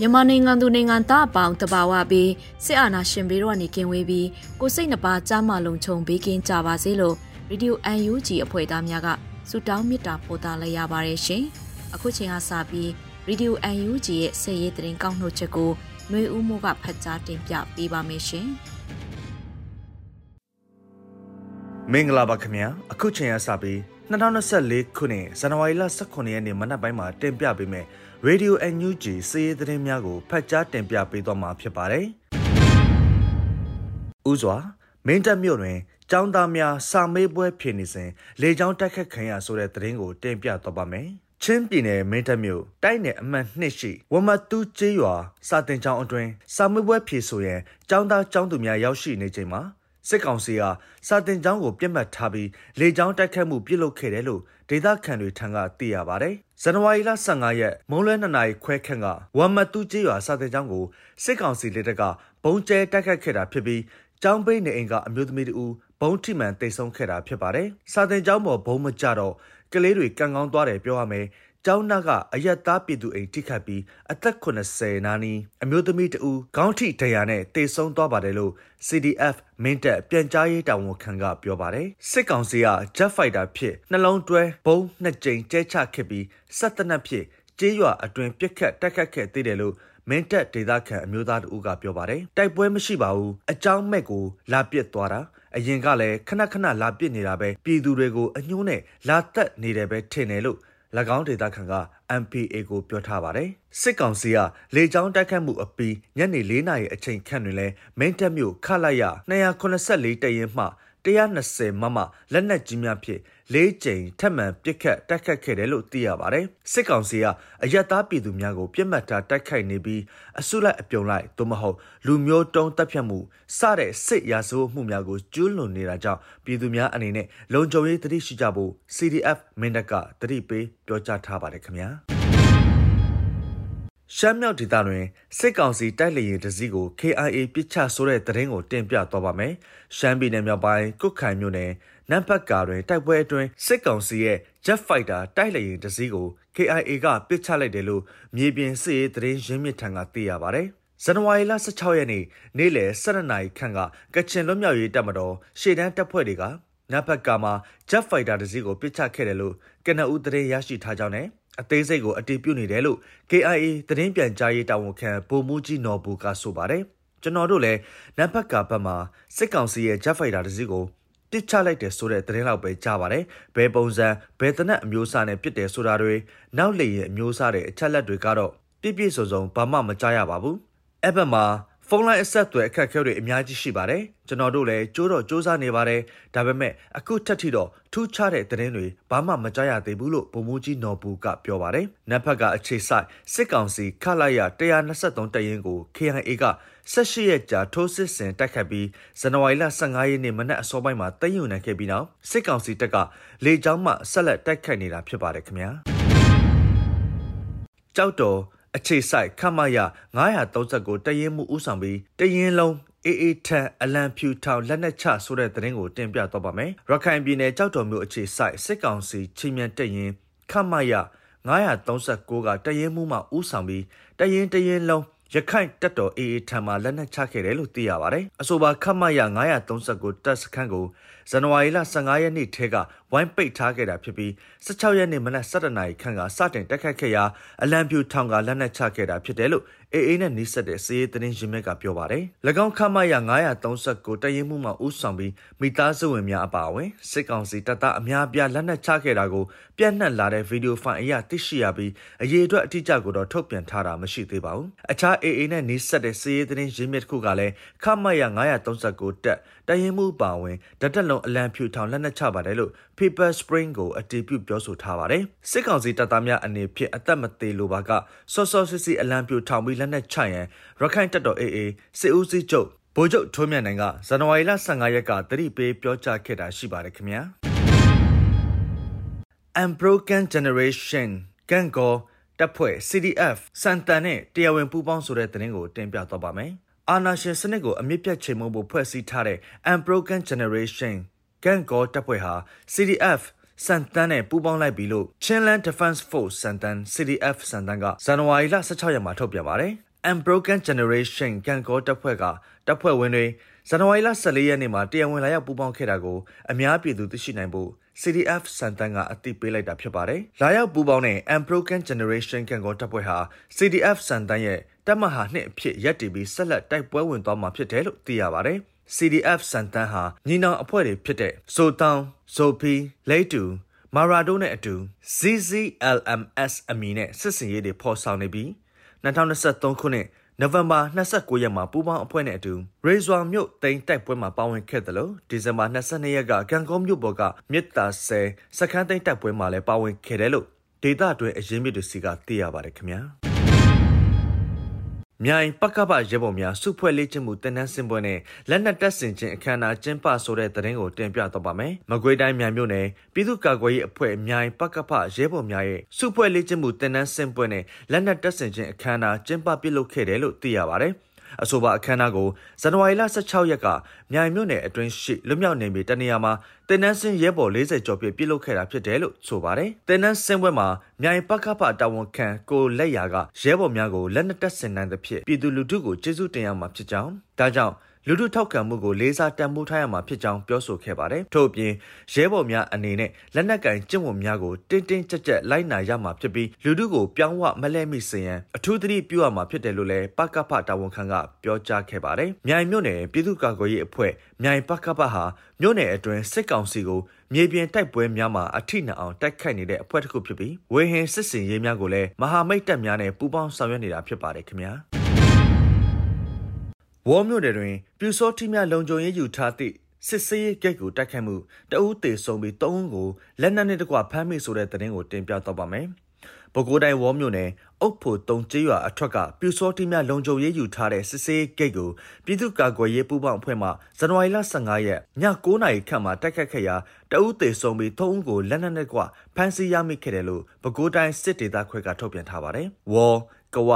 မြန်မာနိုင်ငံသူနိုင်ငံသားအပေါင်းတဘာဝပြီးစစ်အာဏာရှင်ဘေးတော့နေကင်းဝေးပြီးကိုစိတ်နှပါကြားမလုံးချုံဘေးကင်းကြပါစေလို့ရေဒီယို UNG အဖွဲ့သားများကဆုတောင်းမေတ္တာပို့သလိုက်ရပါတယ်ရှင်။အခုချိန်ကစပြီးရေဒီယို UNG ရဲ့ဆက်ရေးတင်ကောက်နှုတ်ချက်ကိုຫນွေဦးမိုးကဖတ်ကြားတင်ပြပေးပါမယ်ရှင်။မင်္ဂလာပါခင်ဗျာအခုချိန်ကစပြီး2024ခုနှစ်ဇန်နဝါရီလ18ရက်နေ့မနက်ပိုင်းမှာတင်ပြပေးမယ် Radio NUG စီးရီးသတင်းများကိုဖတ်ကြားတင်ပြပေးသွားမှာဖြစ်ပါတယ်။ဥစွာမင်းတပ်မြို့တွင်ကျောင်းသားများစာမေးပွဲဖြေနေစဉ်လေကြောင်းတိုက်ခတ်ခံရဆိုတဲ့သတင်းကိုတင်ပြသွားပါမယ်။ချင်းပြည်နယ်မင်းတပ်မြို့တိုက်နယ်အမှတ်2ရှိဝမတူးကျေးရွာစာတင်ကျောင်းအတွင်းစာမေးပွဲဖြေဆိုရန်ကျောင်းသားကျောင်းသူများရောက်ရှိနေချိန်မှာ စစ်ကောင်စီကစာတင်ကျောင်းကိုပြစ်မှတ်ထားပြီးလေကြောင်းတိုက်ခတ်မှုပြုလုပ်ခဲ့တယ်လို့ဒေသခံတွေထံကသိရပါတယ်။ဇန်နဝါရီလ15ရက်မုံလွဲ2နာရီခွဲခန့်ကဝမ်မတူကျေးရွာစာတင်ကျောင်းကိုစစ်ကောင်စီလက်ထက်ကဘုံကျဲတိုက်ခတ်ခဲ့တာဖြစ်ပြီးကျောင်းပိတ်နေအိမ်ကအမျိုးသမီးတူဘုံထိမှန်တိတ်ဆုံးခဲ့တာဖြစ်ပါတယ်။စာတင်ကျောင်းပေါ်ဘုံမကြတော့ကလေးတွေကံကောင်းသွားတယ်ပြောရမယ် ကျောင်းသားကအယက်သားပြည်သူအိမ်ထိခတ်ပြီးအသက်80နာနီအမျိုးသမီးတဦးခေါင်းထိဒဏ်ရာနဲ့တေဆုံးသွားပါတယ်လို့ CDF မင်းတပ်ပြန်ကြားရေးတာဝန်ခံကပြောပါတယ်စစ်ကောင်စီက Jet Fighter ဖြစ်နှလုံးတွဲဘုံနှစ်ကြိမ်ကျဲချခဲ့ပြီးစက်တနက်ဖြစ်ကျေးရွာအတွင်ပြက်ခတ်တက်ခတ်ခဲ့သေးတယ်လို့မင်းတပ်ဒေသခံအမျိုးသားတဦးကပြောပါတယ်တိုက်ပွဲမရှိပါဘူးအကြောင်းမဲ့ကိုလာပစ်သွားတာအရင်ကလည်းခဏခဏလာပစ်နေတာပဲပြည်သူတွေကိုအညှိုးနဲ့လာတက်နေတယ်ပဲထင်တယ်လို့၎ င်းဒေသခံက MPA ကိုပြောထားပါတယ်။စစ်ကောင်စီကလေကြောင်းတိုက်ခတ်မှုအပြီးညနေ၄နာရီအချိန်ခန့်တွင်လဲမင်းတပ်မြို့ခလိုက်ရ284တရင်မှ 120မမလက်နက်ကြီးများဖြင့်၄ကြိမ်ထပ်မံပစ်ခတ်တိုက်ခတ်ခဲ့တယ်လို့သိရပါတယ်။စစ်ကောင်စီကအယက်သားပြည်သူများကိုပြစ်မှတ်ထားတိုက်ခိုက်နေပြီးအစုလိုက်အပြုံလိုက်သို့မဟုတ်လူမျိုးတုံးတပ်ဖြတ်မှုစတဲ့စစ်ရာဇဝတ်မှုများကိုကျူးလွန်နေတာကြောင့်ပြည်သူများအနေနဲ့လုံခြုံရေးတတိရှိကြဖို့ CDF မင်းတပ်ကတတိပေးပြောကြားထားပါတယ်ခင်ဗျာ။ ရှမ်းမြောက်ဒေသတွင်စစ်ကောင်စီတိုက်လေယာဉ်တစ်စီးကို KIA ပစ်ချဆိုတဲ့သတင်းကိုတင်ပြသွားပါမယ်။ရှမ်းပြည်နယ်မြောက်ပိုင်းကုတ်ခိုင်မြို့နယ်နမ်ဖတ်ကာတွင်တိုက်ပွဲအတွင်းစစ်ကောင်စီရဲ့ Jet Fighter တိုက်လေယာဉ်တစ်စီးကို KIA ကပစ်ချလိုက်တယ်လို့မြေပြင်စစ်ရေးသတင်းရင်းမြစ်ထံကသိရပါဗျ။ဇန်နဝါရီလ16ရက်နေ့နေ့လယ်12နာရီခန့်ကကချင်လွတ်မြောက်ရေးတပ်မတော်ရှေ့တန်းတပ်ဖွဲ့တွေကနမ်ဖတ်ကာမှာ Jet Fighter တစ်စီးကိုပစ်ချခဲ့တယ်လို့ကနအူးသတင်းရရှိထားကြောင်းနဲ့ အသေးစိတ်ကိုအတည်ပြုနေတယ်လို့ KIA သတင်းပြန်ကြားရေးတာဝန်ခံဗိုလ်မှူးကြီးနော်ဘူကဆိုပါတယ်ကျွန်တော်တို့လည်းနမ်ဖတ်ကာဘက်မှာစစ်ကောင်စီရဲ့ Jet Fighter တစ်စီးကိုပစ်ချလိုက်တယ်ဆိုတဲ့သတင်းလောက်ပဲကြားပါတယ်။ဘယ်ပုံစံဘယ်တနက်အမျိုးအစားနဲ့ပစ်တယ်ဆိုတာတွေနောက်လေရင်အမျိုးအစားတွေအချက်လက်တွေကတော့ပြည့်ပြည့်စုံစုံဘာမှမကြားရပါဘူး။အဲ့ဘက်မှာ ဖုန်းလိုင်းအဆက်အသွယ်အခက်အခဲတွေအများကြီးရှိပါတယ်ကျွန်တော်တို့လည်းကြိုးတော့စူးစမ်းနေပါတယ်ဒါပေမဲ့အခုထက်ထိတော့ထူးခြားတဲ့သတင်းတွေဘာမှမကြားရသေးဘူးလို့ဗိုလ်မှူးကြီးနော်ဘူးကပြောပါတယ်နက်ဖက်ကအခြေဆိုင်စစ်ကောင်စီခလိုက်ရ123တရင်ကို KIA က18ရက်ကြာထိုးစစ်ဆင်တိုက်ခတ်ပြီးဇန်နဝါရီလ15ရက်နေ့မနက်အစောပိုင်းမှာတည်ယူနိုင်ခဲ့ပြီးနောက်စစ်ကောင်စီတပ်ကလေကြောင်းမှဆက်လက်တိုက်ခိုက်နေတာဖြစ်ပါတယ်ခင်ဗျာကြောက်တော် အခြေဆိုင်ခမရ939တရင်မှုဥဆောင်ပြီးတရင်လုံးအေးအေးထန်အလံဖြူထောင်လက်နက်ချဆိုတဲ့သတင်းကိုတင်ပြတော့ပါမယ်။ရခိုင်ပြည်နယ်ကြောက်တော်မြို့အခြေဆိုင်စစ်ကောင်စီချင်းမြန်တရင်ခမရ939ကတရင်မှုမှဥဆောင်ပြီးတရင်တရင်လုံးရခိုင်တပ်တော် AA ထံမှလက်နက်ချခဲ့တယ်လို့သိရပါတယ်။အဆိုပါခမရ939တပ်စခန်းကို ဇန်နဝါရီလ15ရက်နေ့ထဲကဝိုင်းပိတ်ထားခဲ့တာဖြစ်ပြီး16ရက်နေ့မနက်7:00နာရီခန့်ကစတင်တက်ခတ်ခဲ့ရာအလံပြူထောင်ကလက်နက်ချခဲ့တာဖြစ်တယ်လို့အေအေနဲ့နှိစက်တဲ့စီးရေးသတင်းရင်းမြစ်ကပြောပါတယ်။၎င်းခမရ939တရင်မှုမှဥဆောင်ပြီးမိသားစုဝင်များအပါအဝင်စစ်ကောင်စီတပ်သားအများအပြားလက်နက်ချခဲ့တာကိုပြန့်နှံ့လာတဲ့ဗီဒီယိုဖိုင်အရသိရှိရပြီးအရေးအတွက်အတိအကျကိုတော့ထုတ်ပြန်ထားတာမရှိသေးပါဘူး။အခြားအေအေနဲ့နှိစက်တဲ့စီးရေးသတင်းရင်းမြစ်တစ်ခုကလည်းခမရ939တက် တရင်မှုပါဝင်ဓာတက်လုံးအလံဖြူထောင်လက်နက်ချပါတယ်လို့ Paper Spring ကိုအတည်ပြုပြောဆိုထားပါတယ်။စစ်ကောင်စီတပ်သားများအနေဖြင့်အသက်မသေးလိုပါကစောစောစစ်စစ်အလံပြူထောင်ပြီးလက်နက်ချရန်ရခိုင်တပ်တော် AA စစ်ဦးစီးချုပ်ဗိုလ်ချုပ်ထွန်းမြတ်နိုင်ကဇန်နဝါရီလ15ရက်ကတတိပေးပြောကြားခဲ့တာရှိပါတယ်ခင်ဗျာ။ Unbroken Generation ကန်ကိုတပ်ဖွဲ့ CDF စန်တန်နဲ့တရားဝင်ပူးပေါင်းဆိုတဲ့သတင်းကိုတင်ပြသွားပါမယ်။ အာနာရှင်စနစ်ကိုအမြင့်ပြတ်ချိန်မှုဖို့ဖွဲ့စည်းထားတဲ့ Unbroken Generation ကန်ကိုတပ်ဖွဲ့ဟာ CDF စန်တန်နဲ့ပူးပေါင်းလိုက်ပြီလို့ Chinland Defense Force စန်တန် CDF စန်တန်ကဇန်နဝါရီလ16ရက်မှာထုတ်ပြန်ပါတယ်။ Unbroken Generation ကန်ကောတပ်ဖွဲ့ကတပ်ဖွဲ့ဝင်တွေဇန်နဝါရီလ14ရက်နေ့မှာတရားဝင်လာရောက်ပူးပေါင်းခဲ့တာကိုအများပြည်သူသိရှိနိုင်ဖို့ CDF စန်တန်ကအသိပေးလိုက်တာဖြစ်ပါတယ်။လာရောက်ပူးပေါင်းတဲ့ Unbroken Generation ကန်ကောတပ်ဖွဲ့ဟာ CDF စန်တန်ရဲ့ တပ်မဟာနှစ်အဖြစ်ရပ်တည်ပြီးဆက်လက်တိုက်ပွဲဝင်သွားမှာဖြစ်တယ်လို့သိရပါတယ်။ CDF စန်တန်းဟာညီနောင်အဖွဲ့တွေဖြစ်တဲ့ဆိုတောင်ဇိုဖီလိတူမာရာဒိုနဲ့အတူ ZZLMS အမည်နဲ့စစ်စင်ရေးတွေဖော်ဆောင်နေပြီး2023ခုနှစ်နိုဝင်ဘာ29ရက်မှာပူးပေါင်းအဖွဲ့နဲ့အတူရေဇွာမြို့တိန်တိုက်ပွဲမှာပါဝင်ခဲ့တယ်လို့ဒီဇင်ဘာ22ရက်ကကံကောမြို့ပေါ်ကမြစ်တာဆဲစခန်းသိမ်းတိုက်ပွဲမှာလည်းပါဝင်ခဲ့တယ်လို့ဒေတာတွင်အရင်မြစ်တွေစီကသိရပါတယ်ခင်ဗျာ။ မြိုင်ပကပရဲဘော်များစုဖွဲ့လေ့ကျင့်မှုတင်နန်းစင်ပွဲနဲ့လက်နက်တပ်ဆင်ခြင်းအခမ်းအနားကျင်းပဆိုတဲ့သတင်းကိုတင်ပြတော့ပါမယ်။မကွေးတိုင်းမြိုင်မြို့နယ်ပြည်သူ့ကာကွယ်ရေးအဖွဲ့မြိုင်ပကပရဲဘော်များရဲ့စုဖွဲ့လေ့ကျင့်မှုတင်နန်းစင်ပွဲနဲ့လက်နက်တပ်ဆင်ခြင်းအခမ်းအနားကျင်းပပြုလုပ်ခဲ့တယ်လို့သိရပါဗျ။ အဆိုပါအခမ်းအနားကိုဇန်နဝါရီလ16ရက်ကမြိုင်မြို့နယ်အတွင်းရှိလွမြောက်နေပြီတနေရာမှာတင်နန်းစင်းရဲဘော်40ကျော်ပြည့်ပြုလုပ်ခဲ့တာဖြစ်တယ်လို့ဆိုပါတယ်။တင်နန်းစင်းပွဲမှာမြိုင်ပကပတာဝန်ခံကိုလက်ရာကရဲဘော်များကိုလက်နက်တပ်ဆင်နိုင်သဖြင့်ပြည်သူလူထုကိုကျေးဇူးတင်ရမှာဖြစ်ကြောင်းဒါကြောင့် လူထုထောက်ခံမှုကိုလေးစားတန်ဖိုးထားရမှာဖြစ်ကြောင်းပြောဆိုခဲ့ပါတယ်။ထို့အပြင်ရဲဘော်များအနေနဲ့လက်နက်ကင်ကျင့်ဝတ်များကိုတင်းတင်းကြပ်ကြပ်လိုက်နာရမှာဖြစ်ပြီးလူထုကိုပြောင်းဝမလဲမိစေရန်အထူးသတိပြုရမှာဖြစ်တယ်လို့လည်းပကဖတာဝန်ခံကပြောကြားခဲ့ပါတယ်။မြိုင်မြို့နယ်ပြည်သူ့ကာကွယ်ရေးအဖွဲ့မြိုင်ပကဖဟာမြို့နယ်အတွင်းစစ်ကောင်စီကိုမြေပြင်တိုက်ပွဲများမှာအထိနာအောင်တိုက်ခိုက်နေတဲ့အဖွဲ့တစ်ခုဖြစ်ပြီးဝေဟင်စစ်စင်ရေးများကိုလည်းမဟာမိတ်တပ်များနဲ့ပူးပေါင်းဆောင်ရွက်နေတာဖြစ်ပါတယ်ခင်ဗျာ။ ဝေါ်မြို့နယ်တွင်ပြူစောတိများလုံခြုံရေးယူထားသည့်စစ်စေးဂိတ်ကိုတိုက်ခိုက်မှုတအူးတေဆုံးပြီး၃ဦးကိုလက်နက်နဲ့တကွဖမ်းမိဆိုတဲ့သတင်းကိုတင်ပြတော့ပါမယ်။ပဲခူးတိုင်းဝေါ်မြို့နယ်အုတ်ဖို့တုံကျေးရွာအထွက်ကပြူစောတိများလုံခြုံရေးယူထားတဲ့စစ်စေးဂိတ်ကိုပြည်သူ့ကာကွယ်ရေးပူးပေါင်းအဖွဲ့မှဇန်နဝါရီလ15ရက်ည9:00နာရီခန့်မှာတိုက်ခတ်ခဲ့ရာတအူးတေဆုံးပြီး၃ဦးကိုလက်နက်နဲ့တကွဖမ်းဆီးရမိခဲ့တယ်လို့ပဲခူးတိုင်းစစ်ဒေသခွဲကထုတ်ပြန်ထားပါတယ်။ဝေါ်ကဝ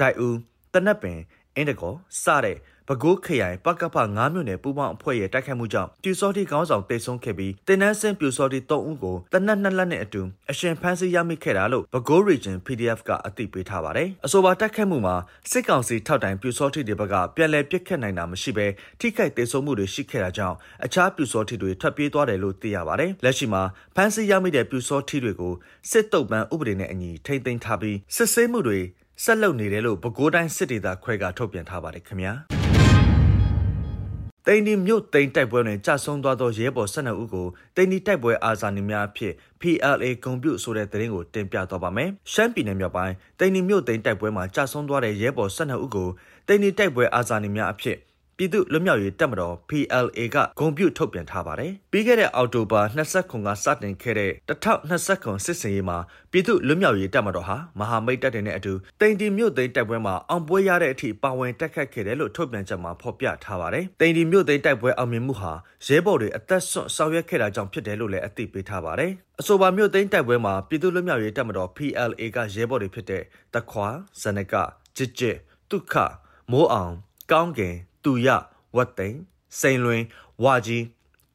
ဒိုက်ဦးတနက်ပင် အင်းတကောစတဲ့ပဲခူးခရိုင်ပကပ9မြို့နယ်ပူးပေါင်းအဖွဲ့ရဲ့တိုက်ခိုက်မှုကြောင့်ပြူစောတိခေါင်းဆောင်တိတ်ဆုံးခဲ့ပြီးတင်နန်းစင်ပြူစောတိ3ဦးကိုတနက်နှစ်လက်နဲ့အတူအရှင်ဖမ်းဆီးရမိခဲ့တာလို့ပဲခူး region PDF ကအသိပေးထားပါတယ်။အဆိုပါတိုက်ခိုက်မှုမှာစစ်ကောင်စီထောက်တိုင်ပြူစောတိတွေဘက်ကပြန်လည်ပစ်ခတ်နိုင်တာမရှိဘဲထိခိုက်တိတ်ဆုံးမှုတွေရှိခဲ့တာကြောင့်အခြားပြူစောတိတွေထွက်ပြေးသွားတယ်လို့သိရပါတယ်။လက်ရှိမှာဖမ်းဆီးရမိတဲ့ပြူစောတိတွေကိုစစ်တုပ်ပန်းဥပဒေနဲ့အညီထိန်းသိမ်းထားပြီးစစ်ဆေးမှုတွေ ဆက်လုပ်နေတယ်လို့ပဲခူးတိုင်းစစ်ဒေသခွဲကထုတ်ပြန်ထားပါတယ်ခင်ဗျာ။တိန်ဒီမြို့တိန်တိုက်ပွဲတွင်ကြာဆုံးသွားသောရဲဘော်12ဦးကိုတိန်ဒီတိုက်ပွဲအာဇာနည်များအဖြစ် PLA ဂုံပြုဆိုတဲ့သတင်းကိုတင်ပြသွားပါမယ်။ရှမ်းပြည်နယ်မြောက်ပိုင်းတိန်ဒီမြို့တိန်တိုက်ပွဲမှာကြာဆုံးသွားတဲ့ရဲဘော်12ဦးကိုတိန်ဒီတိုက်ပွဲအာဇာနည်များအဖြစ် ပြည်သူ့လွတ်မြောက်ရေးတပ်မတော် PLA ကဂုံပြုထုတ်ပြန်ထားပါတယ်။ပြီးခဲ့တဲ့အောက်တိုဘာ29ကစတင်ခဲ့တဲ့1029စစ်စင်ရေးမှာပြည်သူ့လွတ်မြောက်ရေးတပ်မတော်ဟာမဟာမိတ်တပ်တွေနဲ့အတူတိန်တီမြို့သိမ်းတိုက်ပွဲမှာအောင်ပွဲရတဲ့အထိပါဝင်တက်ခတ်ခဲ့တယ်လို့ထုတ်ပြန်ချက်မှာဖော်ပြထားပါတယ်။တိန်တီမြို့သိမ်းတိုက်ပွဲအောင်မြင်မှုဟာရဲဘော်တွေအသက်ဆွန့်ဆောင်ရွက်ခဲ့တာကြောင့်ဖြစ်တယ်လို့လည်းအသိပေးထားပါတယ်။အဆိုပါမြို့သိမ်းတိုက်ပွဲမှာပြည်သူ့လွတ်မြောက်ရေးတပ်မတော် PLA ကရဲဘော်တွေဖြစ်တဲ့တခွာဇနကကြစ်ကြစ်တုခမိုးအောင်ကောင်းကင် တူရဝတ်သိန်စိန်လွင်ဝါကြီး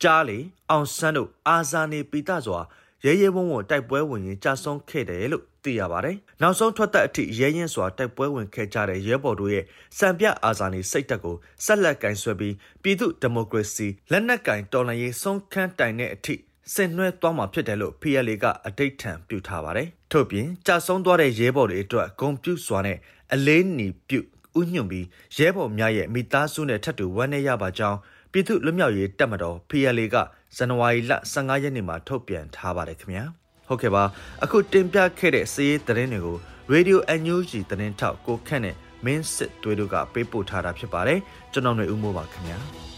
ကြားလီအောင်ဆန်းတို့အာဇာနေပိတစွာရဲရဲဝုံဝုံတိုက်ပွဲဝင်ရင်ကြာဆုံးခဲ့တယ်လို့သိရပါတယ်။နောက်ဆုံးထွက်သက်အထိရဲရင်စွာတိုက်ပွဲဝင်ခဲ့ကြတဲ့ရဲဘော်တို့ရဲ့စံပြအာဇာနည်စိတ်တက်ကိုဆက်လက်ကင်ဆွဲပြီးပြည်သူဒီမိုကရေစီလက်နက်ကင်တော်လှန်ရေးဆုံးခန်းတိုင်တဲ့အထိဆင်နွှဲသွားမှာဖြစ်တယ်လို့ PLA ကအတိတ်ထံပြုထားပါတယ်။ထို့ပြင်ကြာဆုံးသွားတဲ့ရဲဘော်တွေအတွက်ဂုံပြုစွာနဲ့အလေးနီပြု ဥညွန့်ပြီးရဲဘော်များရဲ့မိသားစုနဲ့ထပ်တူဝမ်းနည်းရပါကြောင်းပြည်သူ့လွတ်မြောက်ရေးတပ်မတော် PLA ကဇန်နဝါရီလ15ရက်နေ့မှာထုတ်ပြန်ထားပါတယ်ခင်ဗျာဟုတ်ကဲ့ပါအခုတင်ပြခဲ့တဲ့စီးရီးသတင်းတွေကို Radio NUG သတင်းထောက်ကိုခန့်နဲ့မင်းစစ်သွေးတို့ကပေးပို့ထားတာဖြစ်ပါတယ်ကျွန်တော်ຫນွေဦးမိုးပါခင်ဗျာ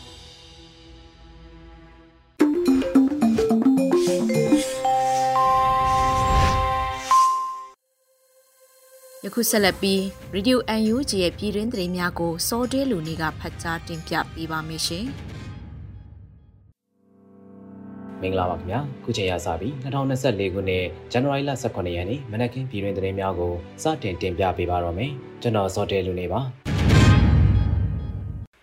ယခုဆက်လက်ပြီး Radio UNG ရဲ့ပြည်တွင်းသတင်းများကိုစောတဲလူနေကဖတ်ကြားတင်ပြပေးပါမယ်ရှင်။မင်္ဂလာပါခင်ဗျာခုချိန်ရစပြီး2024ခုနှစ်ဇန်နဝါရီလ18ရက်နေ့မနက်ခင်းပြည်တွင်သတင်းများကိုစတင်တင်ပြပေးပါတော့မယ်ကျွန်တော်စောတဲလူနေပါ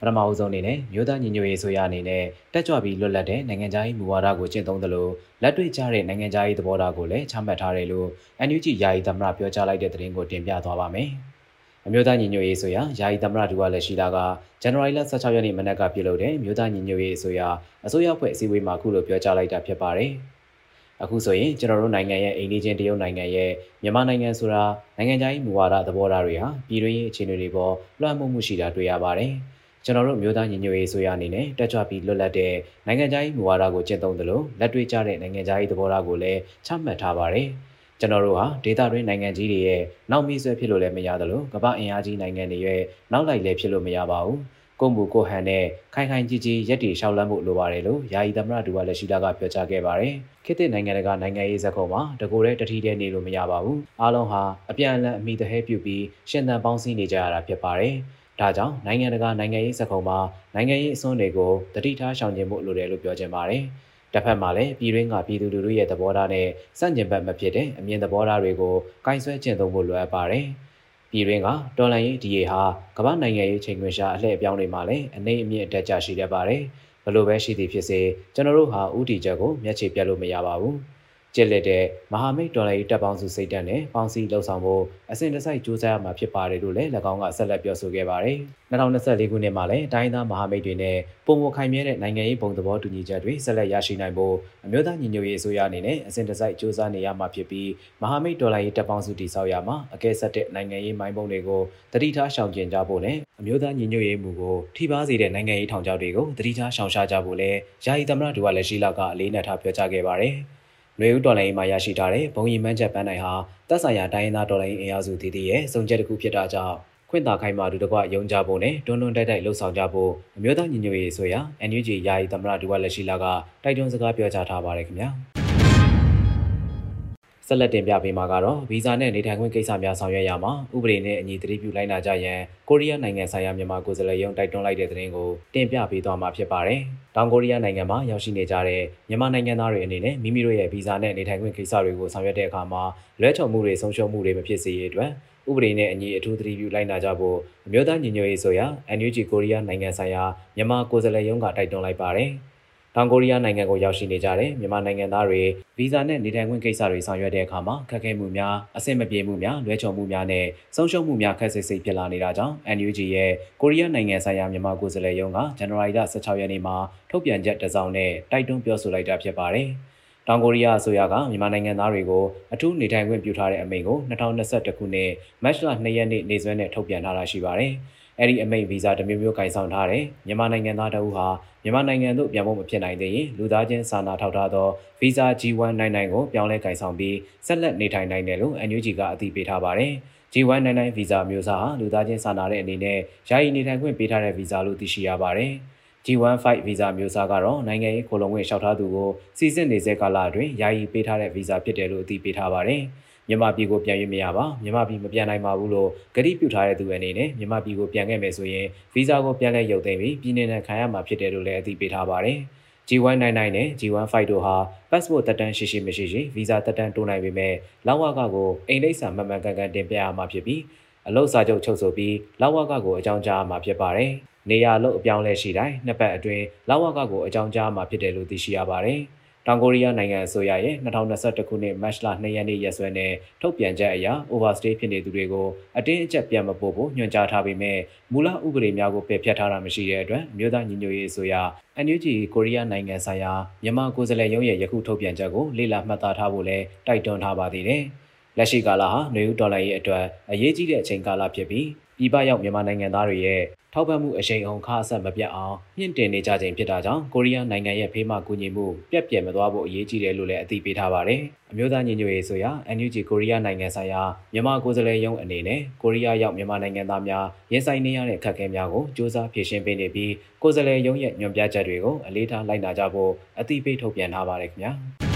ပထမအဆုံးအနေနဲ့မြို့သားညီညွတ်ရေးဆိုရအနေနဲ့တက်ကြွပြီးလွတ်လပ်တဲ့နိုင်ငံခြားရေးမူဝါဒကိုကျင့်သုံးသလိုလက်တွေ့ကျတဲ့နိုင်ငံခြားရေးသဘောထားကိုလည်းချမှတ်ထားတယ်လို့ NUG ယာယီသမ္မတပြောကြားလိုက်တဲ့သတင်းကိုတင်ပြသွားပါမယ်။အမျိုးသားညီညွတ်ရေးဆိုရာယာယီသမ္မတဒူဝါလက်ရှိလာကဇန်နဝါရီလ16ရက်နေ့မနက်ကပြုလုပ်တဲ့မြို့သားညီညွတ်ရေးဆိုရာအစိုးရဖွဲ့အစည်းအဝေးမှာခုလိုပြောကြားလိုက်တာဖြစ်ပါတယ်။အခုဆိုရင်ကျွန်တော်တို့နိုင်ငံရဲ့အိမ်နီးချင်းတရုတ်နိုင်ငံရဲ့မြန်မာနိုင်ငံဆိုတာနိုင်ငံခြားရေးမူဝါဒသဘောထားတွေဟာပြည်တွင်းရေးအခြေအနေတွေပေါ်လွှမ်းမိုးမှုရှိတာတွေ့ရပါတယ်။ ကျွန်တော်တို့မျိုးသားညီညွတ်ရေးဆိုရအနေနဲ့တက်ကြွပြီးလွတ်လပ်တဲ့နိုင်ငံခြားရေးမူဝါဒကိုကျင့်သုံးသလိုလက်တွေ့ကျတဲ့နိုင်ငံခြားရေးသဘောထားကိုလည်းချမှတ်ထားပါတယ်။ကျွန်တော်တို့ဟာဒေသတွင်းနိုင်ငံကြီးတွေရဲ့နောက်မီးဆွဲဖြစ်လို့လည်းမရသလိုကမ္ဘာအင်အားကြီးနိုင်ငံတွေရဲ့နောက်လိုက်လည်းဖြစ်လို့မရပါဘူးကိုမှုကိုဟန်နဲ့ခိုင်ခိုင်ကြီးကြီးရက်တီရှောက်လန်းဖို့လိုပါတယ်လို့ယာယီသမ္မတဒူဝါလက်ရှိတာကပြောကြားခဲ့ပါတယ်ခေတ်သစ်နိုင်ငံတကာနိုင်ငံရေးဇက်ခုံမှာတကိုယ်တည်းတတိတည်းနေလို့မရပါဘူးအားလုံးဟာအပြန်အလှန်အမိတဟဲပြုပြီးရှင်သန်ပေါင်းစည်းနေကြရတာဖြစ်ပါတယ် ဒါကြောင့်နိုင်ငံတကာနိုင်ငံရေးစက်ခုံမှာနိုင်ငံရေးအစွန်းတွေကိုတတိထားရှောင်ကျဉ်ဖို့လိုတယ်လို့ပြောချင်ပါတယ်။တစ်ဖက်မှာလည်းပြည်တွင်းကပြည်သူလူထုရဲ့သဘောထားနဲ့စန့်ကျင်ဘက်မဖြစ်တဲ့အမြင်သဘောထားတွေကိုကင်ဆွဲကျင့်သုံးဖို့လိုအပ်ပါတယ်။ပြည်တွင်းကတော်လန်ရေးဒီအေဟာကမ္ဘာနိုင်ငံရေးချိန်ခွင်ရှာအလှည့်အပြောင်းတွေမှာလည်းအနေအမြင့်အတက်ကြရှိတတ်ပါတယ်။ဘလို့ပဲရှိသည်ဖြစ်စေကျွန်တော်တို့ဟာဥတီချက်ကိုမျက်ခြေပြတ်လို့မရပါဘူး။ ကျစ်လက်တဲ့မဟာမိတ်တော်လှန်ရေးတပ်ပေါင်းစုစိတ်ဓာတ်နဲ့ပေါင်းစည်းလှုပ်ဆောင်ဖို့အစဉ်တစိုက်ကြိုးစားရမှာဖြစ်ပါတယ်လို့လည်း၎င်းကဆက်လက်ပြောဆိုခဲ့ပါတယ်။2024ခုနှစ်မှာလည်းတိုင်းသားမဟာမိတ်တွေနဲ့ပုံမခိုင်မြဲတဲ့နိုင်ငံရေးပုံသဘောတူညီချက်တွေဆက်လက်ရရှိနိုင်ဖို့အမျိုးသားညီညွတ်ရေးအစိုးရအနေနဲ့အစဉ်တစိုက်ကြိုးစားနေရမှာဖြစ်ပြီးမဟာမိတ်တော်လှန်ရေးတပ်ပေါင်းစုတည်ဆောက်ရမှာအကဲဆက်တဲ့နိုင်ငံရေးမိုင်းပုံတွေကိုတတိထားရှောင်ကျဉ်ကြဖို့နဲ့အမျိုးသားညီညွတ်ရေးမူကိုထိပါစေတဲ့နိုင်ငံရေးထောင်ချောက်တွေကိုတတိထားရှောင်ရှားကြဖို့လည်းယာယီသမ္မတဒူဝါလက်ရှိလာကအလေးနက်ထားပြောကြားခဲ့ပါတယ်။ နွေဦးတော်လိုင်းမှာရရှိထားတဲ့ဘုံရီမန်းချက်ပန်းနိုင်ဟာတပ်ဆိုင်ရာတိုင်းရင်းသားတော်လိုင်းအင်အားစုတည်တည်ရဲ့စုံချက်တစ်ခုဖြစ်တာကြောင့်ခွင့်သာခိုင်မာတူတကွယုံကြဖို့နဲ့တွန်းတွန်းတိုက်တိုက်လှုပ်ဆောင်ကြဖို့အမျိုးသားညီညွတ်ရေးဆိုရာ NUG ယာယီသမ္မတဒူဝါလက်ရှိလာကတိုက်တွန်းစကားပြောကြားထားပါတယ်ခင်ဗျာ။ ဆက်လက်တင်ပြပေးမှာကတော့ဗီဇာနဲ့နေထိုင်ခွင့်ကိစ္စများဆောင်ရွက်ရမှာဥပဒေနဲ့အညီတတိပြုလိုက်နာကြရန်ကိုရီးယားနိုင်ငံဆိုင်ရာမြန်မာကိုယ်စားလှယ်ရုံးတိုက်တွန်းလိုက်တဲ့သတင်းကိုတင်ပြပေးသွားမှာဖြစ်ပါတယ်။တောင်ကိုရီးယားနိုင်ငံမှာရောက်ရှိနေကြတဲ့မြန်မာနိုင်ငံသားတွေအနေနဲ့မိမိတို့ရဲ့ဗီဇာနဲ့နေထိုင်ခွင့်ကိစ္စတွေကိုဆောင်ရွက်တဲ့အခါမှာလွဲချော်မှုတွေဆုံးရှုံးမှုတွေမဖြစ်စေရတဲ့အတွက်ဥပဒေနဲ့အညီအထူးသတိပြုလိုက်နာကြဖို့အမျိုးသားညီညွတ်ရေးဆိုရာ NUG ကိုရီးယားနိုင်ငံဆိုင်ရာမြန်မာကိုယ်စားလှယ်ရုံးကတိုက်တွန်းလိုက်ပါတယ်။ တောင်ကိုရီးယားနိုင်ငံကိုရောက်ရှိနေကြတဲ့မြန်မာနိုင်ငံသားတွေဗီဇာနဲ့နေထိုင်ခွင့်ကိစ္စတွေဆောင်ရွက်တဲ့အခါမှာခက်ခဲမှုများအဆင်မပြေမှုများလွဲချော်မှုများနဲ့ဆုံးရှုံးမှုများခက်ဆိတ်ဆိတ်ဖြစ်လာနေတာကြောင့် NUG ရဲ့ကိုရီးယားနိုင်ငံဆိုင်ရာမြန်မာကိုယ်စားလှယ်ရုံးကဇန်နဝါရီလ16ရက်နေ့မှာထုတ်ပြန်ချက်တစ်စောင်နဲ့တိုက်တွန်းပြောဆိုလိုက်တာဖြစ်ပါတယ်။တောင်ကိုရီးယားအစိုးရကမြန်မာနိုင်ငံသားတွေကိုအထူးနေထိုင်ခွင့်ပြုထားတဲ့အမိန့်ကို2021ခုနှစ်မတ်လ2ရက်နေ့နေ့စွဲနဲ့ထုတ်ပြန်ထားတာရှိပါတယ်။ အဲ့ဒီအမိန့်ဗီဇာတစ်မျိုးမျိုးကင်ဆောင်ထားတယ်မြန်မာနိုင်ငံသားတအုပ်ဟာမြန်မာနိုင်ငံသို့ပြန်ဖို့မဖြစ်နိုင်သေးရင်လူသားချင်းစာနာထောက်ထားသောဗီဇာ G199 ကိုပြောင်းလဲကင်ဆောင်ပြီးဆက်လက်နေထိုင်နိုင်တယ်လို့ NUG ကအသိပေးထားပါတယ် G199 ဗီဇာမျိုးစားဟာလူသားချင်းစာနာတဲ့အနေနဲ့ယာယီနေထိုင်ခွင့်ပေးထားတဲ့ဗီဇာလို့သိရှိရပါတယ် G15 ဗီဇာမျိုးစားကတော့နိုင်ငံရေးခိုလုံဝင်လျှောက်ထားသူကိုစီစစ်နေစေကာလအတွင်းယာယီပေးထားတဲ့ဗီဇာဖြစ်တယ်လို့အသိပေးထားပါတယ်။ မြန်မာပြည်ကိုပြန်ရွေးမရပါမြန်မာပြည်မပြန်နိုင်ပါဘူးလို့ကတိပြုထားတဲ့သူအနေနဲ့မြန်မာပြည်ကိုပြန်ခဲ့မယ်ဆိုရင်ဗီဇာကိုပြန်လဲရုပ်သိမ်းပြီးပြည်내နဲ့ခံရမှာဖြစ်တယ်လို့လည်းအသိပေးထားပါတယ် G199 နဲ့ G15 တို့ဟာ passport တက်တန်းရှိရှိမရှိရှိဗီဇာတက်တန်းတိုးနိုင်ပေမဲ့လောက်ဝကကိုအိမ်လိပ်စာမှန်မှန်ကန်ကန်တင်ပြရမှာဖြစ်ပြီးအလုပ်စာချုပ်ချုပ်ဆိုပြီးလောက်ဝကကိုအကြောင်းကြားမှာဖြစ်ပါတယ်။နေရာလို့အပြောင်းလဲရှိတိုင်းနှစ်ပတ်အတွင်းလောက်ဝကကိုအကြောင်းကြားမှာဖြစ်တယ်လို့သိရှိရပါတယ်။ တောင်ကိုရီးယားနိုင်ငံအစိုးရရဲ့2021ခုနှစ်မတ်လ2ရက်နေ့ရက်စွဲနဲ့ထုတ်ပြန်ချက်အရ overstay ဖြစ်နေသူတွေကိုအတင်းအကျပ်ပြန်မပို့ဖို့ညွှန်ကြားထားပေမဲ့မူလဥပဒေများကိုပယ်ဖျက်ထားတာမရှိတဲ့အတွက်မြို့သားညီညွတ်ရေးအစိုးရ NUG ကိုရီးယားနိုင်ငံဆိုင်ရာမြန်မာကိုယ်စားလှယ်ရုံးရဲ့ယခုထုတ်ပြန်ချက်ကိုလေ့လာမှတ်သားထားဖို့လည်းတိုက်တွန်းထားပါသေးတယ်။လက်ရှိကာလဟာနေဦးဒေါ်လာရဲ့အတွက်အရေးကြီးတဲ့အချိန်ကာလဖြစ်ပြီး ပြည်ပရောက်မြန်မာနိုင်ငံသားတွေရဲ့ထောက်ပံ့မှုအရှိန်အဟုန်ခါအဆက်မပြတ်အောင်မြင့်တင်နေကြခြင်းဖြစ်တာကြောင့်ကိုရီးယားနိုင်ငံရဲ့ဖေးမကူညီမှုပြက်ပြယ်မသွားဖို့အရေးကြီးတယ်လို့လည်းအသိပေးထားပါတယ်။အမျိုးသားညီညွတ်ရေးဆိုရာ NUG ကိုရီးယားနိုင်ငံဆိုင်ရာမြန်မာကိုယ်စားလှယ်ရုံးအနေနဲ့ကိုရီးယားရောက်မြန်မာနိုင်ငံသားများရင်ဆိုင်နေရတဲ့အခက်အခဲများကိုစ조사ဖြေရှင်းပေးနေပြီးကိုယ်စားလှယ်ရုံးရဲ့ညွှန်ပြချက်တွေကိုအလေးထားလိုက်နာကြဖို့အသိပေးထုတ်ပြန်ထားပါတယ်ခင်ဗျာ။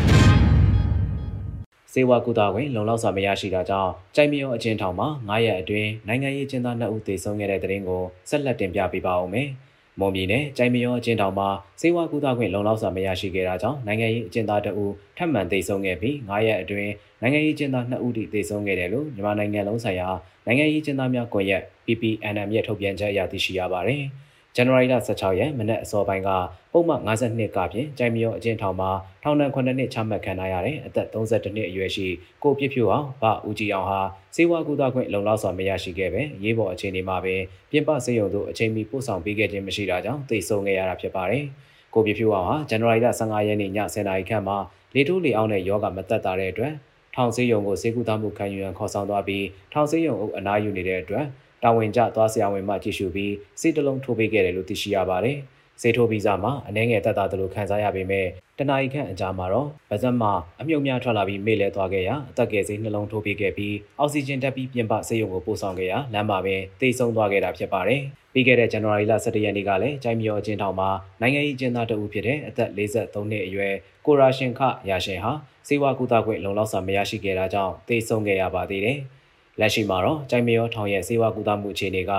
စေဝါကုသခွင့်လုံလောက်စွာမရရှိတာကြောင့်ကြိုင်မရောအချင်းထောင်မှာ9ရက်အတွင်းနိုင်ငံရေးကျင်းသား2ဦးသေဆုံးခဲ့တဲ့တဲ့ရင်ကိုဆက်လက်တင်ပြပေးပါဦးမယ်။မွန်ပြည်နယ်ကြိုင်မရောအချင်းထောင်မှာစေဝါကုသခွင့်လုံလောက်စွာမရရှိခဲ့တာကြောင့်နိုင်ငံရေးအကျဉ်းသား2ဦးထပ်မံသေဆုံးခဲ့ပြီး9ရက်အတွင်းနိုင်ငံရေးကျဉ်းသား2ဦးထိသေဆုံးခဲ့တယ်လို့မြန်မာနိုင်ငံလုံးဆိုင်ရာနိုင်ငံရေးကျဉ်းသားများကွန်ရက် PPNM ရဲ့ထုတ်ပြန်ချက်အရသိရှိရပါတယ်။ ဇန်နဝါရီလ16ရက်မနက်အစောပိုင်းကပုံမှန်52ကဖြင့်ကြိုင်မရောအကျဉ်းထောင်မှာထောင်ဒဏ်9နှစ်ချမှတ်ခံထားရတဲ့အသက်32နှစ်အရွယ်ရှိကိုပြစ်ဖြူအောင်ဗဦးကြည်အောင်ဟာစေဝါကူတာခွင့်လုံလောက်စွာမရရှိခဲ့ပဲရေးပေါ်အခြေအနေမှာပင်ပြင်ပစေယုံတို့အချိန်မီပို့ဆောင်ပေးခဲ့ခြင်းမရှိတာကြောင့်သိဆုံးခဲ့ရတာဖြစ်ပါတယ်။ကိုပြစ်ဖြူအောင်ဟာဇန်နဝါရီလ15ရက်နေ့ည10:00နာရီခန့်မှာလေထိုးလေအောင်တဲ့ယောဂမသက်တာတဲ့အတွက်ထောင်စေးရုံကိုစေကူတာမှုခံယူရန်ခေါ်ဆောင်သွားပြီးထောင်စေးရုံအုပ်အနားယူနေတဲ့အတွက် တာဝန်ကျသွားဆရာဝန်မှကြည့်ရှုပြီးစိတ်တလုံးထိုးပေးခဲ့တယ်လို့သိရှိရပါတယ်။စေထိုးဗီဇမှာအနှဲငယ်တက်တာတလို့ခံစားရပေမဲ့တနအီခန့်အကြာမှာတော့ဗဇက်မှာအမြုပ်များထွက်လာပြီးမေ့လဲသွားခဲ့ရာအသက်ကယ်စိနှလုံးထိုးပေးခဲ့ပြီးအောက်ဆီဂျင်တက်ပြီးပြင်ပဆေးရုံကိုပို့ဆောင်ခဲ့ရာလမ်းမှာပင်တိတ်ဆုံးသွားခဲ့တာဖြစ်ပါတယ်။ပြီးခဲ့တဲ့ဇန်နဝါရီလ17ရက်နေ့ကလည်းကြိုင်မြော်အကျဉ်းထောင်မှာနိုင်ငံရေးကျင်းသားတဦးဖြစ်တဲ့အသက်43နှစ်အရွယ်ကိုရာရှင်ခရာရှင်ဟာစေဝါကူတာခွင့်လုံလောက်စွာမရရှိခဲ့တာကြောင့်တိတ်ဆုံးခဲ့ရပါသေးတယ်။ လက်ရှိမှာတော့ကြိုင်မရောထောင်ရဲ့စေဝါကူတာမှုအခြေအနေက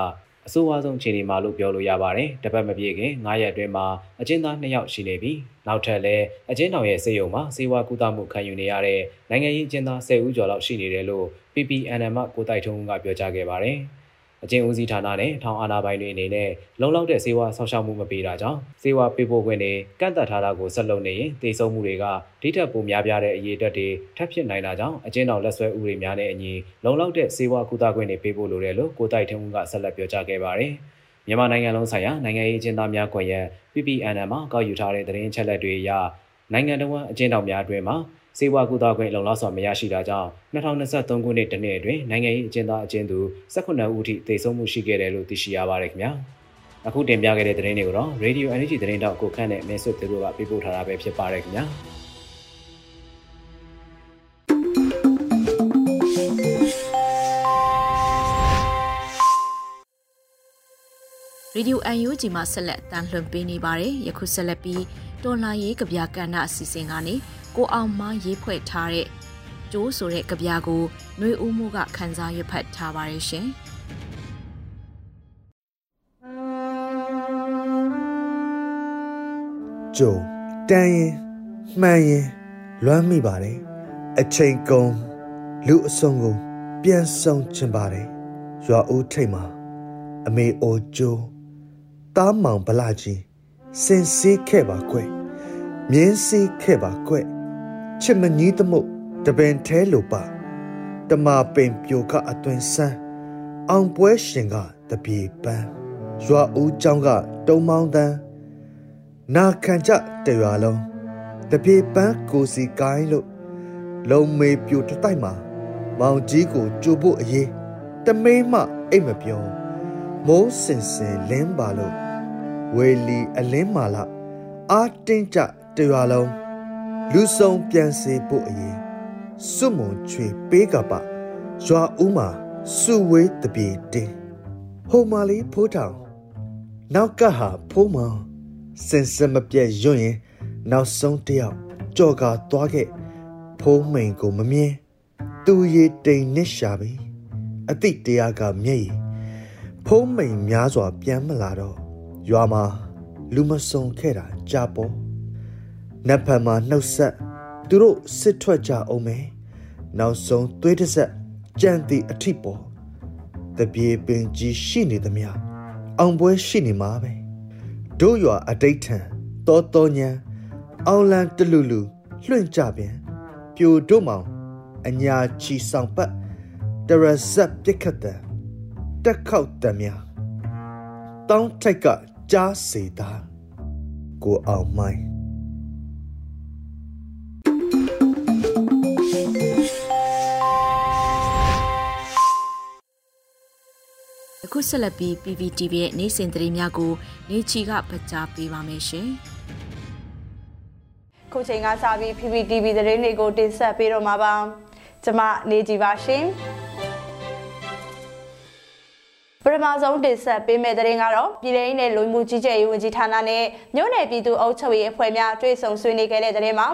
အဆိုးအဝါဆုံးအခြေအနေမှာလို့ပြောလို့ရပါတယ်။တပတ်မပြည့်ခင်9ရက်အတွင်းမှာအကျဉ်းသား2ယောက်ရှိနေပြီးနောက်ထပ်လည်းအကျဉ်းထောင်ရဲ့စေယုံမှာစေဝါကူတာမှုခံယူနေရတဲ့နိုင်ငံရေးအကျဉ်းသား10ဦးကျော်လောက်ရှိနေတယ်လို့ PPNM ကကိုတိုက်ထုံးကပြောကြားခဲ့ပါတယ်။ အကျဉ်းဦးစီးဌာနနဲ့ထောင်အာဏာပိုင်တွေအနေနဲ့လုံလောက်တဲ့စေဝါဆောက်ရှောက်မှုမပေးတာကြောင့်စေဝါပေးပို့ခွင့်တွေကန့်သက်ထားတာကိုဆက်လုပ်နေရင်တေဆုံးမှုတွေကဒိထက်ပိုများပြားတဲ့အရေးအတွက်တွေထပ်ဖြစ်နိုင်တာကြောင့်အကျဉ်းတော်လက်ဆွဲဥပဒေများနဲ့အညီလုံလောက်တဲ့စေဝါကုသခွင့်တွေပေးဖို့လိုတယ်လို့ကိုတိုက်ထင်းဦးကဆက်လက်ပြောကြားခဲ့ပါတယ်။မြန်မာနိုင်ငံလုံးဆိုင်ရာနိုင်ငံရေးအကျဉ်းသားများကွန်ရက် PPNM မှာကောက်ယူထားတဲ့သတင်းချက်လက်တွေအရနိုင်ငံတော်အကျဉ်းတော်များအတွင်းမှာ စေဝါကူတာခွင့်လုံလောက်စွာမရရှိတာကြောင့်2023ခုနှစ်တနှစ်အတွင်းနိုင်ငံရေးအကျဉ်းသားအကျဉ်းသူ18ဦးထိသေဆုံးမှုရှိခဲ့တယ်လို့သိရှိရပါတယ်ခင်ဗျာအခုတင်ပြခဲ့တဲ့သတင်းတွေကိုတော့ Radio Energy သတင်းတောက်ကိုခန့်နဲ့မင်းဆွတ်သူတို့ကပေးပို့ထားတာပဲဖြစ်ပါတယ်ခင်ဗျာရေဒီယို UNG မှာဆက်လက်တန်လှန်ပေးနေပါတယ်။ယခုဆက်လက်ပြီးတော်လာရေးကြပြကဏ္ဍအစီအစဉ်ကနေ ကိုအောင်မရေးဖွဲ့ထားတဲ့ကျိုးဆိုတဲ့ကြပြကိုຫນွေဦးမှုကခန်းစားရွက်ဖတ်ထားပါတယ်ရှင်ကျုံတန်ရင်မှန်ရင်လွမ်းမိပါတယ်အချိန်ကုန်လူအစုံကုန်ပြန်ဆောင်ချင်ပါတယ်ရွာဦးထိတ်မှာအမေအိုကျိုးတားမောင်ဗလာကြီးစင်စေးခဲ့ပါကွမြင်းစေးခဲ့ပါကွ ချစ်မညီးသမှုတပင်ထဲလိုပါတမာပင်ပြိုကအသွင်ဆန်းအောင်ပွဲရှင်ကတပြေပန်းရွာဦးကျောင်းကတုံမောင်းတန်းနာခံကြတရွာလုံးတပြေပန်းကိုစီကိုင်းလို့လုံမေပြိုတတိုက်မှာမောင်ကြီးကိုကြိုဖို့အေးတမေးမှအိတ်မပြောမိုးစင်စင်လင်းပါလို့ဝေလီအလင်းမာလာအာတင်းကြတရွာလုံး လူဆုံးပြန်စေဖို့အရင်စွမုံချွေပေးကပရွာဦးမှာစုဝေးတပြေတင်းဟိုမာလီဖိုးထောင်နောက်ကဟာဖိုးမောင်စင်စမပြတ်ရွံ့ရင်နောက်ဆုံးတယောက်ကြော်ကာသွားခဲ့ဖိုးမိန်ကိုမမြင်သူရည်တိမ်နစ်ရှာပြီအတိတရားကမျက်ရည်ဖုံးမိန်များစွာပြန်မလာတော့ရွာမှာလူမစုံခဲ့တာကြာပေါ် နတ်ဖန်မှာနှုတ်ဆက်သူတို့စစ်ထွက်ကြအောင်မယ်နောက်ဆုံးသွေးတစ်ဆက်ကြံ့တီအထိပေါ်တပြေပင်ကြီးရှိနေသမျှအောင်ပွဲရှိနေမှာပဲတို့ရွာအတိတ်ထံတောတောညံအောင်လန်တလူလူလွှင့်ကြပြန်ပြိုတို့မောင်အညာချီဆောင်ပတ်တရဇက်ပြစ်ခတ်တဲ့တက်ခောက်တမြတောင်းထိုက်ကကြားစေတာကိုအောင်မိုင်း အခုဆက်လက်ပြီး PPTV ရဲ့နေ့စဉ်သတင်းများကိုနေချီကဖတ်ကြားပေးပါမယ်ရှင်။ခုချိန်ကစပြီး PPTV သတင်းတွေကိုတင်ဆက်ပေးတော့မှာပါ။ကျွန်မနေကြည်ပါရှင်။ ပထမဆုံးတင်ဆက်ပေးမယ့်သတင်းကတော့ပြည်ထောင်နဲ့လူမှုကြီးကြပ်ရေးဝန်ကြီးဌာနနဲ့မြို့နယ်ပြည်သူ့အုပ်ချုပ်ရေးအဖွဲ့များတွေ့ဆုံဆွေးနွေးခဲ့တဲ့သတင်းမှာ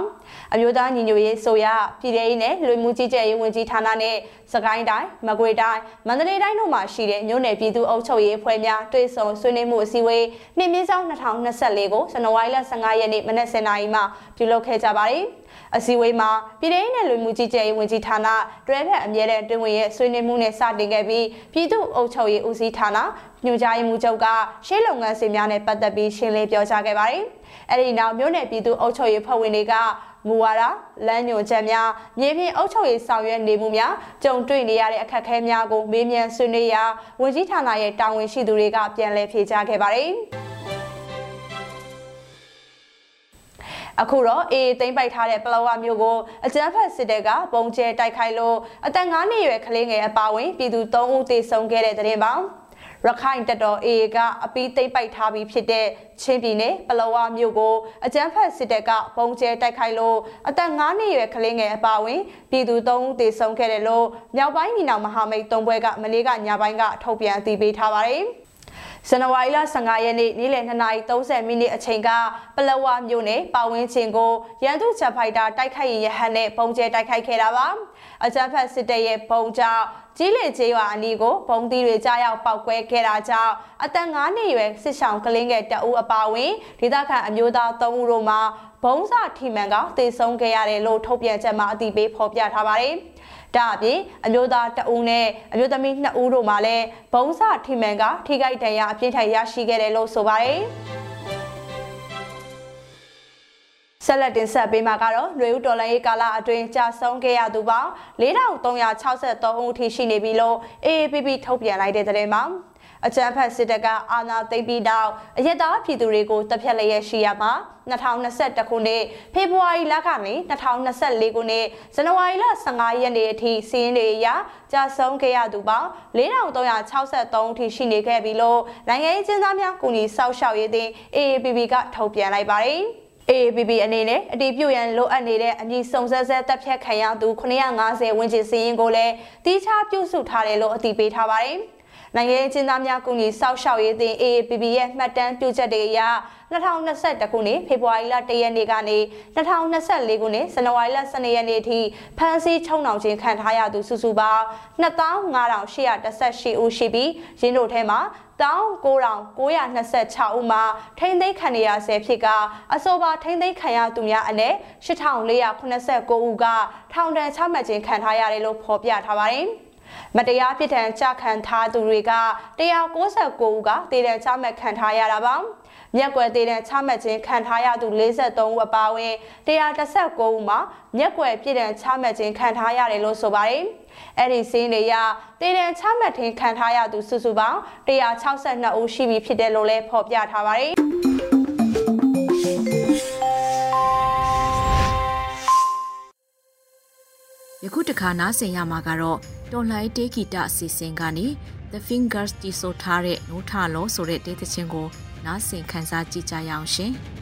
အမျိုးသားညီညွတ်ရေးဆိုရပြည်ထောင်နဲ့လူမှုကြီးကြပ်ရေးဝန်ကြီးဌာနနဲ့စကိုင်းတိုင်းမကွေတိုင်းမန္တလေးတိုင်းတို့မှာရှိတဲ့မြို့နယ်ပြည်သူ့အုပ်ချုပ်ရေးအဖွဲ့များတွေ့ဆုံဆွေးနွေးမှုအစည်းအဝေးနှစ်မြင့်ဆောင်2024ကိုဇန်နဝါရီလ15ရက်နေ့မနက်7:00နာရီမှာပြုလုပ်ခဲ့ကြပါတယ်။အစည်းအဝေးမှာပြည်ထောင်နဲ့လူမှုကြီးကြပ်ရေးဝန်ကြီးဌာနတွဲဖက်အမြဲတမ်းတွင်ဝင်ရဲ့ဆွေးနွေးမှုနဲ့စတင်ခဲ့ပြီးပြည်သူ့အုပ်ချုပ်ရေးဦးစီးဌာနညွှန်ကြားရေးမှူးချုပ်ကရှေးလုပ်ငန်းစဉ်များနဲ့ပတ်သက်ပြီးရှင်းလင်းပြောကြားခဲ့ပါတယ်။အဲဒီနောက်မြို့နယ်ပြည်သူ့အုပ်ချုပ်ရေးဖွဲ့ဝင်တွေကမူဝါဒလမ်းညွှန်ချက်များမြေပြင်အုပ်ချုပ်ရေးဆောင်ရွက်နေမှုများကြုံတွေ့နေရတဲ့အခက်အခဲများကိုမေးမြန်းဆွေးနွေးရာဝန်ကြီးဌာနရဲ့တာဝန်ရှိသူတွေကပြန်လည်ဖြေကြားခဲ့ပါတယ်။ အခုတော့အေးသိမ့်ပိုက်ထားတဲ့ပလောဝမျိုးကိုအကြမ်းဖက်စစ်တပ်ကပုံကျဲတိုက်ခိုက်လို့အသက်9နှစ်ရွယ်ကလေးငယ်အပါဝင်ပြည်သူ3ဦးသေဆုံးခဲ့တဲ့တဲ့တင်ပါရခိုင်တပ်တော် AA ကအပီးသိမ့်ပိုက်ထားပြီးဖြစ်တဲ့ချင်းပြည်နယ်ပလောဝမြို့ကိုအကြမ်းဖက်စစ်တပ်ကပုံကျဲတိုက်ခိုက်လို့အသက်9နှစ်ရွယ်ကလေးငယ်အပါဝင်ပြည်သူ3ဦးသေဆုံးခဲ့တယ်လို့မြောက်ပိုင်းညီနောင်မဟာမိတ်၃ဘွဲကမနေ့ကညပိုင်းကထုတ်ပြန်အသိပေးထားပါတယ်။ ဇန်နဝါရီလ15ရက်နေ့နေ့လယ်2:30မိနစ်အချိန်ကပလဝမြို့နယ်ပဝင်းချင်းကိုရန်သူချက်ဖိုက်တာတိုက်ခိုက်ရဟန်နဲ့ပုံကျဲတိုက်ခိုက်ခဲ့တာပါအကြမ်းဖက်စစ်တပ်ရဲ့ပုံကြောင့်ကြီးလေကျေးရွာအနီးကိုဘုံသီးတွေကြားရောက်ပောက်ကွဲခဲ့တာကြောင့်အသက်9နှစ်ရွယ်စစ်ဆောင်ကလင်းငယ်တအူးအပါဝင်ဒေသခံအမျိုးသား3ဦးတို့မှာဘုံစထီမန်ကတေဆုံးခဲ့ရတယ်လို့ထုတ်ပြန်ချက်မှာအသိပေးဖော်ပြထားပါတယ်။ ဒါအပြင်အမျိုးသားတအူးနဲ့အမျိုးသမီး2ဦးတို့မှလည်းဘုံစထိမှန်ကထိခိုက်ဒဏ်ရာအပြင်းထန်ရရှိခဲ့တယ်လို့ဆိုပါတယ်ဆက်လက်တင်ဆက်ပေးမှာကတော့ຫນွေဦးတော်လိုင်းရေးကာလအတွင်းကြာဆုံးခဲ့ရသူပေါင်း4363ဦးထိရှိနေပြီလို့ AAPP ထုတ်ပြန်လိုက်တဲ့သတင်းမှာ အကြမ်းဖက်စစ်တပ်ကအာဏာသိမ်းပြီးနောက်အရက်သားပြည်သူတွေကိုတပ်ဖြတ်လျက်ရှိရမှာ2021ခုနှစ်ဖေဖော်ဝါရီလကနေ2024ခုနှစ်ဇန်နဝါရီလ15ရက်နေ့အထိစီးရင်တွေအရကြာဆုံးခဲ့ရသူပေါင်း4363အထိရှိနေခဲ့ပြီလို့နိုင်ငံရေးကျင်းသားများကူညီစောင့်ရှောက်ရေးအသင်း AAPP ကထုတ်ပြန်လိုက်ပါတယ်။ AAPP အနေနဲ့အတီးပြုတ်ရန်လိုအပ်နေတဲ့အမည်စုံစက်ဆက်တပ်ဖြတ်ခံရသူ950ဝန်းကျင်စီးရင်ကိုလည်းတီးခြားပြုစုထားတယ်လို့အသိပေးထားပါတယ်။ နိုင်ငံရေးချင်းသားများကူညီစောက်ရှောက်ရေးအသင်း AAPP ရဲ့မှတ်တမ်းပြုချက်တွေအရ2021ခုနှစ်ဖေဖော်ဝါရီလ1ရက်နေ့ကနေ2024ခုနှစ်ဇန်နဝါရီလ12ရက်နေ့အထိဖမ်းဆီးချုံနှောင်ခြင်းခံထားရသူစုစုပေါင်း25,818ဦးရှိပြီးရင်းတို့ထဲမှာ19926ဦးမှာထိမ့်သိမ်းခံရဆဲဖြစ်ကအဆိုပါထိမ့်သိမ်းခံရသူများအနက်8489ဦးကထောင်ဒဏ်ချမှတ်ခြင်းခံထားရတယ်လို့ဖော်ပြထားပါတယ်။ မတရားပြစ်ဒဏ်ကြခံထားသူတွေက169ဦးကတည်တဲ့ချမှတ်ခံထားရတာပါမြက်ကွယ်တည်တဲ့ချမှတ်ခြင်းခံထားရသူ53ဦးအပါအဝင်119ဦးမှာမြက်ကွယ်ပြည်ဒဏ်ချမှတ်ခြင်းခံထားရတယ်လို့ဆိုပါတယ်။အဲ့ဒီစင်းတွေရတည်တဲ့ချမှတ်ခြင်းခံထားရသူစုစုပေါင်း162ဦးရှိပြီဖြစ်တယ်လို့လည်းဖော်ပြထားပါတယ်။ ခုတခါနားဆင်ရမှာကတော့တော်လှန်တေးဂီတအစီအစဉ်ကနေ The Fingers တီဆိုထားတဲ့နိုးထလောဆိုတဲ့တေးသချင်းကိုနားဆင်ခန်းစားကြည့်ကြရအောင်ရှင်။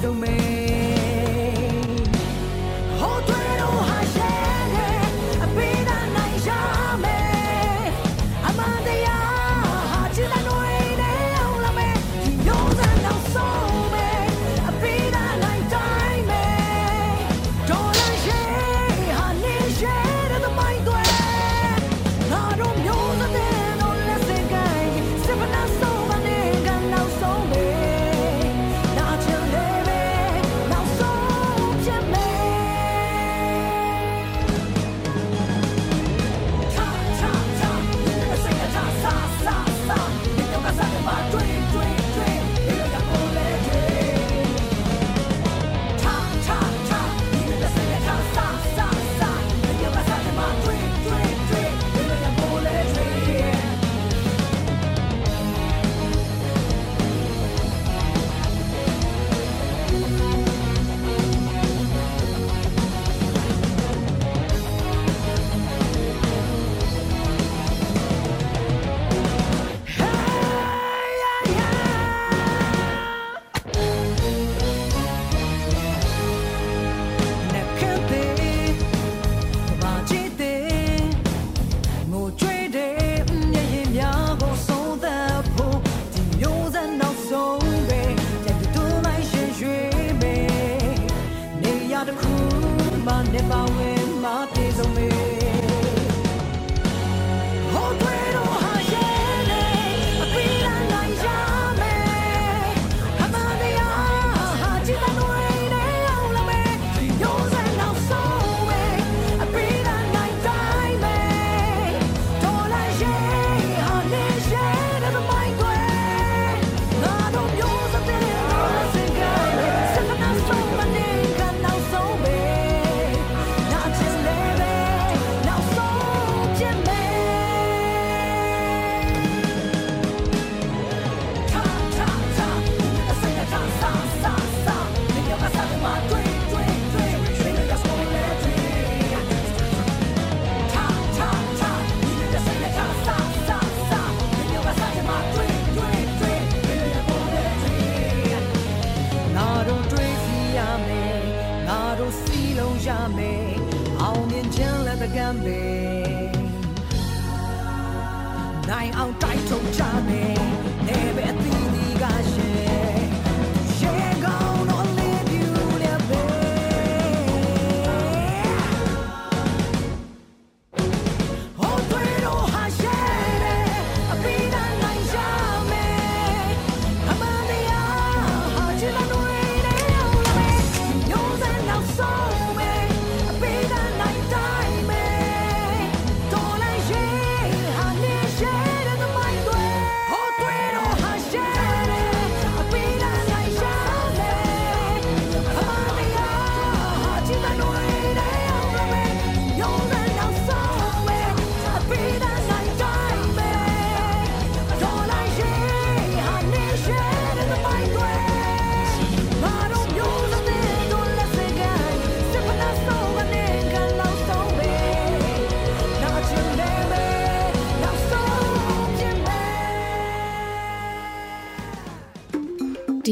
都没